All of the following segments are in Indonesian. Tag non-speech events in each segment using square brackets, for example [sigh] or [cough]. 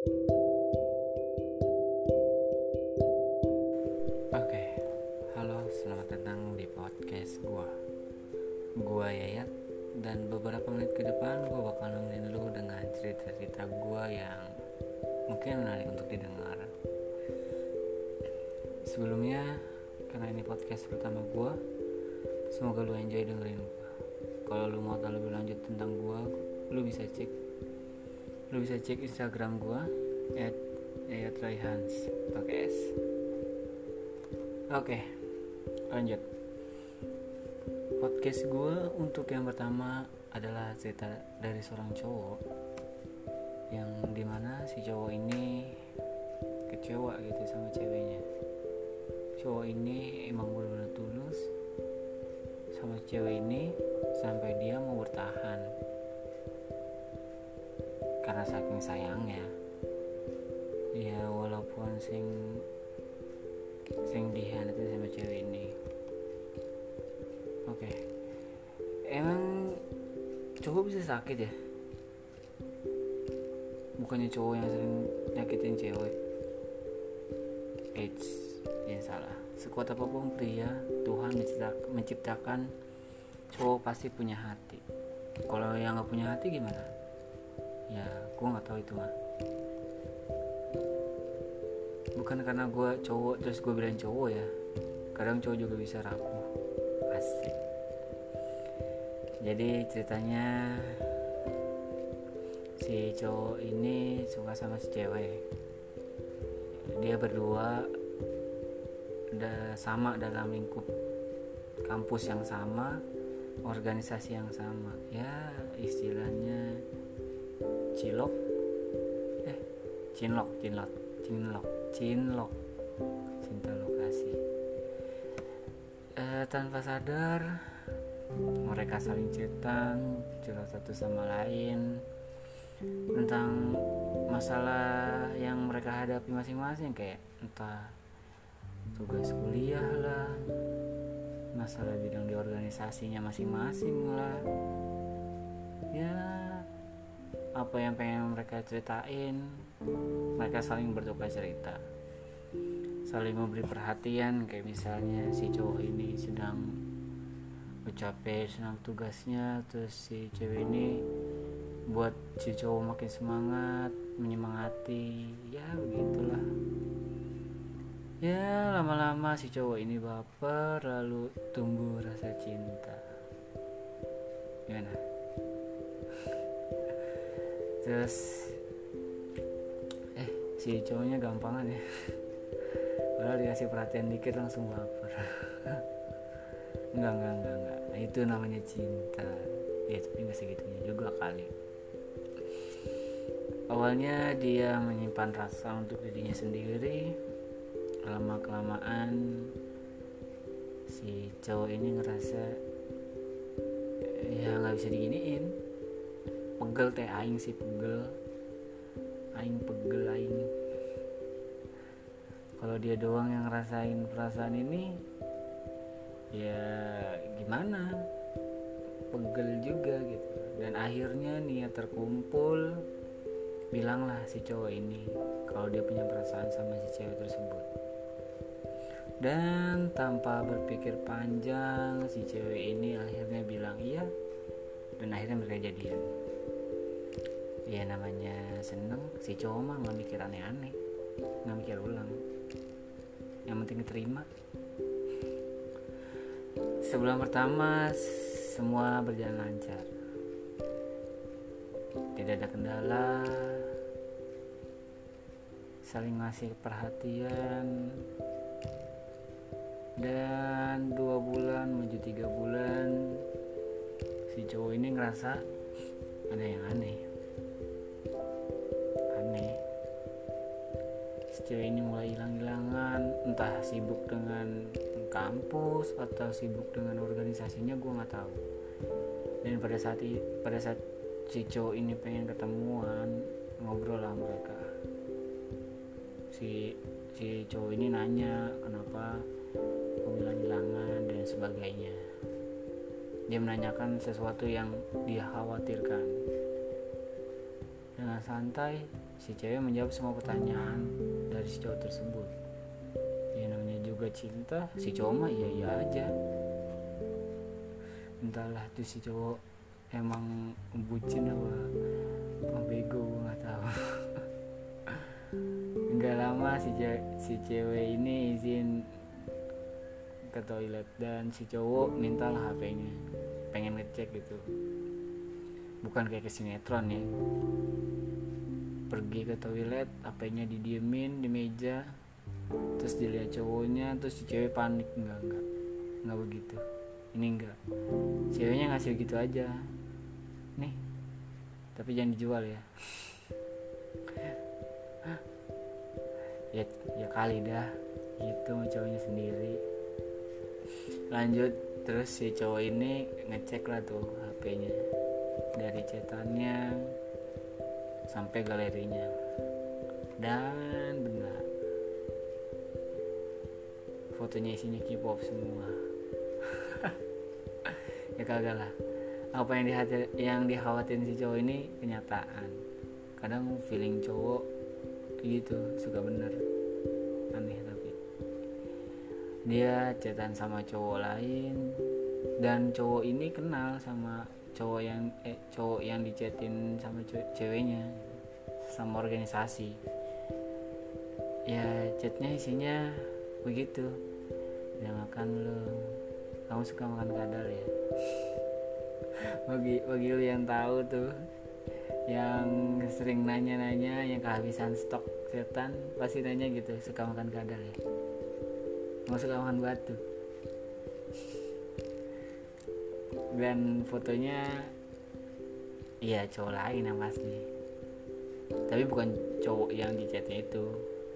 Oke, halo, selamat datang di podcast gua. Gua Yayat dan beberapa menit ke depan gua bakal nemenin lu dengan cerita-cerita gua yang mungkin menarik untuk didengar. Sebelumnya, karena ini podcast pertama gua, semoga lu enjoy dengerin gua. Kalau lu mau tahu lebih lanjut tentang gua, lu bisa cek lu bisa cek Instagram gua at Yayat Raihans pakai S. Oke, lanjut. Podcast gue untuk yang pertama adalah cerita dari seorang cowok yang di mana si cowok ini kecewa gitu sama ceweknya. Cowok ini emang benar-benar tulus sama cewek ini sampai dia mau bertahan karena saking sayangnya. Ya walaupun sing sing dihianatin sama cewek ini. Oke. Emang cowok bisa sakit ya? Bukannya cowok yang sering nyakitin cewek? Eits, ya salah. Sekuat apa pun pria Tuhan menciptakan, cowok pasti punya hati. Kalau yang nggak punya hati gimana ya gue nggak tahu itu mah bukan karena gue cowok terus gue bilang cowok ya. Kadang cowok juga bisa rapuh. Asik. Jadi ceritanya si cowok ini suka sama si cewek. Dia berdua udah sama dalam lingkup kampus yang sama organisasi yang sama. Ya istilahnya cilok. Eh cinlok cinlok cinlok cinlok. Cinta lokasi eh, tanpa sadar mereka saling cerita cerita satu sama lain tentang masalah yang mereka hadapi masing-masing kayak entah tugas kuliah lah masalah bidang di organisasinya masing-masing lah. Ya apa yang pengen mereka ceritain mereka saling bertukar cerita. Saling memberi perhatian kayak misalnya si cowok ini sedang capek senang tugasnya terus si cewek ini buat si cowok makin semangat menyemangati. Ya begitulah. Ya lama-lama si cowok ini baper lalu tumbuh rasa cinta. Gimana terus eh si cowoknya gampangan ya [laughs] padahal dikasih perhatian dikit langsung baper [laughs] enggak enggak enggak enggak. Nah, itu namanya cinta. Ya tapi nggak segitunya juga kali. Awalnya dia menyimpan rasa untuk dirinya sendiri. Lama kelamaan si cowok ini ngerasa ya nggak bisa diginiin pegel teh aing sih pegel. Aing pegel aing. Kalau dia doang yang ngerasain perasaan ini ya gimana? Pegel juga gitu. Dan akhirnya niat terkumpul bilanglah si cowok ini kalau dia punya perasaan sama si cewek tersebut. Dan tanpa berpikir panjang si cewek ini akhirnya bilang iya dan akhirnya mereka jadian ya namanya seneng. Si cowok mah nggak mikir aneh-aneh. Nggak mikir ulang. Yang penting diterima. Sebulan pertama semua berjalan lancar. Tidak ada kendala. Saling ngasih perhatian. Dan dua bulan menuju tiga bulan si cowok ini ngerasa ada yang aneh aneh cewek ini mulai hilang-hilangan entah sibuk dengan kampus atau sibuk dengan organisasinya gue nggak tahu. Dan pada saat pada saat si cowok ini pengen ketemuan ngobrol lah mereka. Si si cowok ini nanya kenapa penghilang-hilangan dan sebagainya. Dia menanyakan sesuatu yang dia khawatirkan. Dengan santai si cewek menjawab semua pertanyaan dari si cowok tersebut. Ya namanya juga cinta si cowok mah iya iya aja. Entahlah tuh si cowok emang bucin apa bego gue nggak tahu. [laughs] Nggak lama si cewek, si cewek ini izin ke toilet dan si cowok mintalah HP-nya pengen ngecek gitu. Bukan kayak ke sinetron ya pergi ke toilet HP-nya didiemin di meja terus dilihat cowoknya terus si cewek panik. Enggak enggak. Enggak begitu. Ini enggak. Ceweknya ngasih gitu aja. Nih tapi jangan dijual ya. [gasps] Ya ya kali dah. Gitu cowoknya sendiri. Lanjut terus si cowok ini ngecek lah tuh HP-nya dari cetannya sampai galerinya. Dan benar. Fotonya isinya K-pop semua. [laughs] Ya kagak lah. Apa yang dihati yang dikhawatirin si cowok ini kenyataan. Kadang feeling cowok gitu suka bener. Aneh tapi. Dia chatan sama cowok lain. Dan cowok ini kenal sama cowok yang eh cowok yang dicetin sama ceweknya sama organisasi. Ya chatnya isinya begitu. Udah makan lo kamu suka makan kadal ya? [laughs] Bagi bagi lu yang tahu tuh yang sering nanya-nanya yang kehabisan stok setan pasti nanya gitu suka makan kadal ya? Mau suka makan batu dan fotonya iya cowok lain yang pasti. Tapi bukan cowok yang di chatnya itu.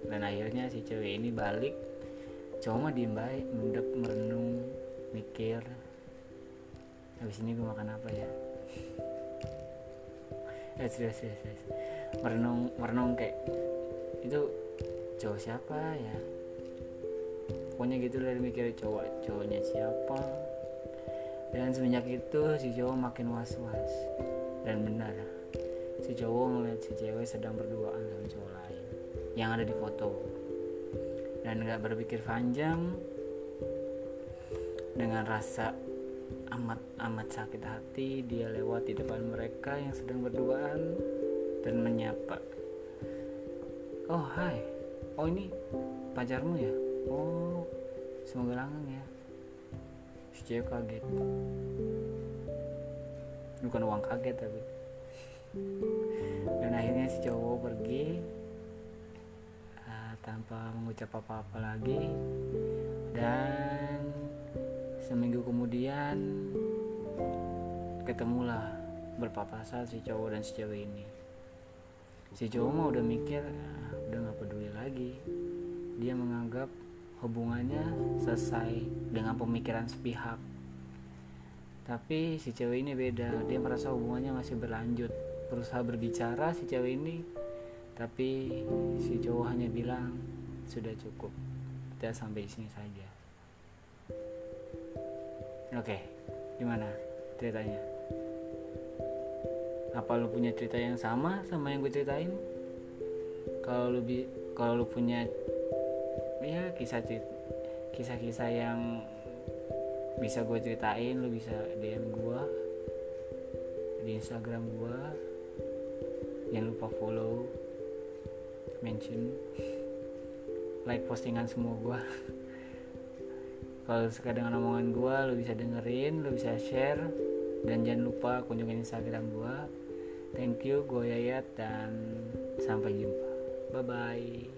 Dan akhirnya si cewek ini balik. Cowok mah diem baik mendep merenung mikir. Habis ini gue makan apa ya? [laughs] Eh serius serius, serius. merenung merenung kayak itu cowok siapa ya? Pokoknya gitu lah mikir cowok cowoknya siapa dan semenjak itu si cowok makin was was dan benar si cowok ngeliat si cewek sedang berduaan sama cowok lain yang ada di foto. Dan nggak berpikir panjang dengan rasa amat amat sakit hati dia lewat di depan mereka yang sedang berduaan dan menyapa oh hai. Oh ini pacarmu ya? Oh semoga langgeng ya cewek kaget. Bukan uang kaget tapi. Dan akhirnya si cowok pergi uh, tanpa mengucap apa-apa lagi. Dan seminggu kemudian ketemulah berpapasan si cowok dan si cewek ini. Si cowok mah udah mikir ah, udah nggak peduli lagi. Dia menganggap hubungannya selesai dengan pemikiran sepihak. Tapi si cewek ini beda dia merasa hubungannya masih berlanjut. Berusaha berbicara si cewek ini tapi si cowok hanya bilang sudah cukup kita sampai sini saja. Oke gimana ceritanya? Apa lu punya cerita yang sama sama yang gue ceritain? Kalau lu kalau lu punya ya kisah kisah-kisah yang bisa gue ceritain lu bisa DM gue di Instagram gue jangan lupa follow mention like postingan semua gue kalau suka dengan omongan gue lu bisa dengerin lu bisa share dan jangan lupa kunjungin instagram gue thank you gue Yayat dan sampai jumpa. Bye bye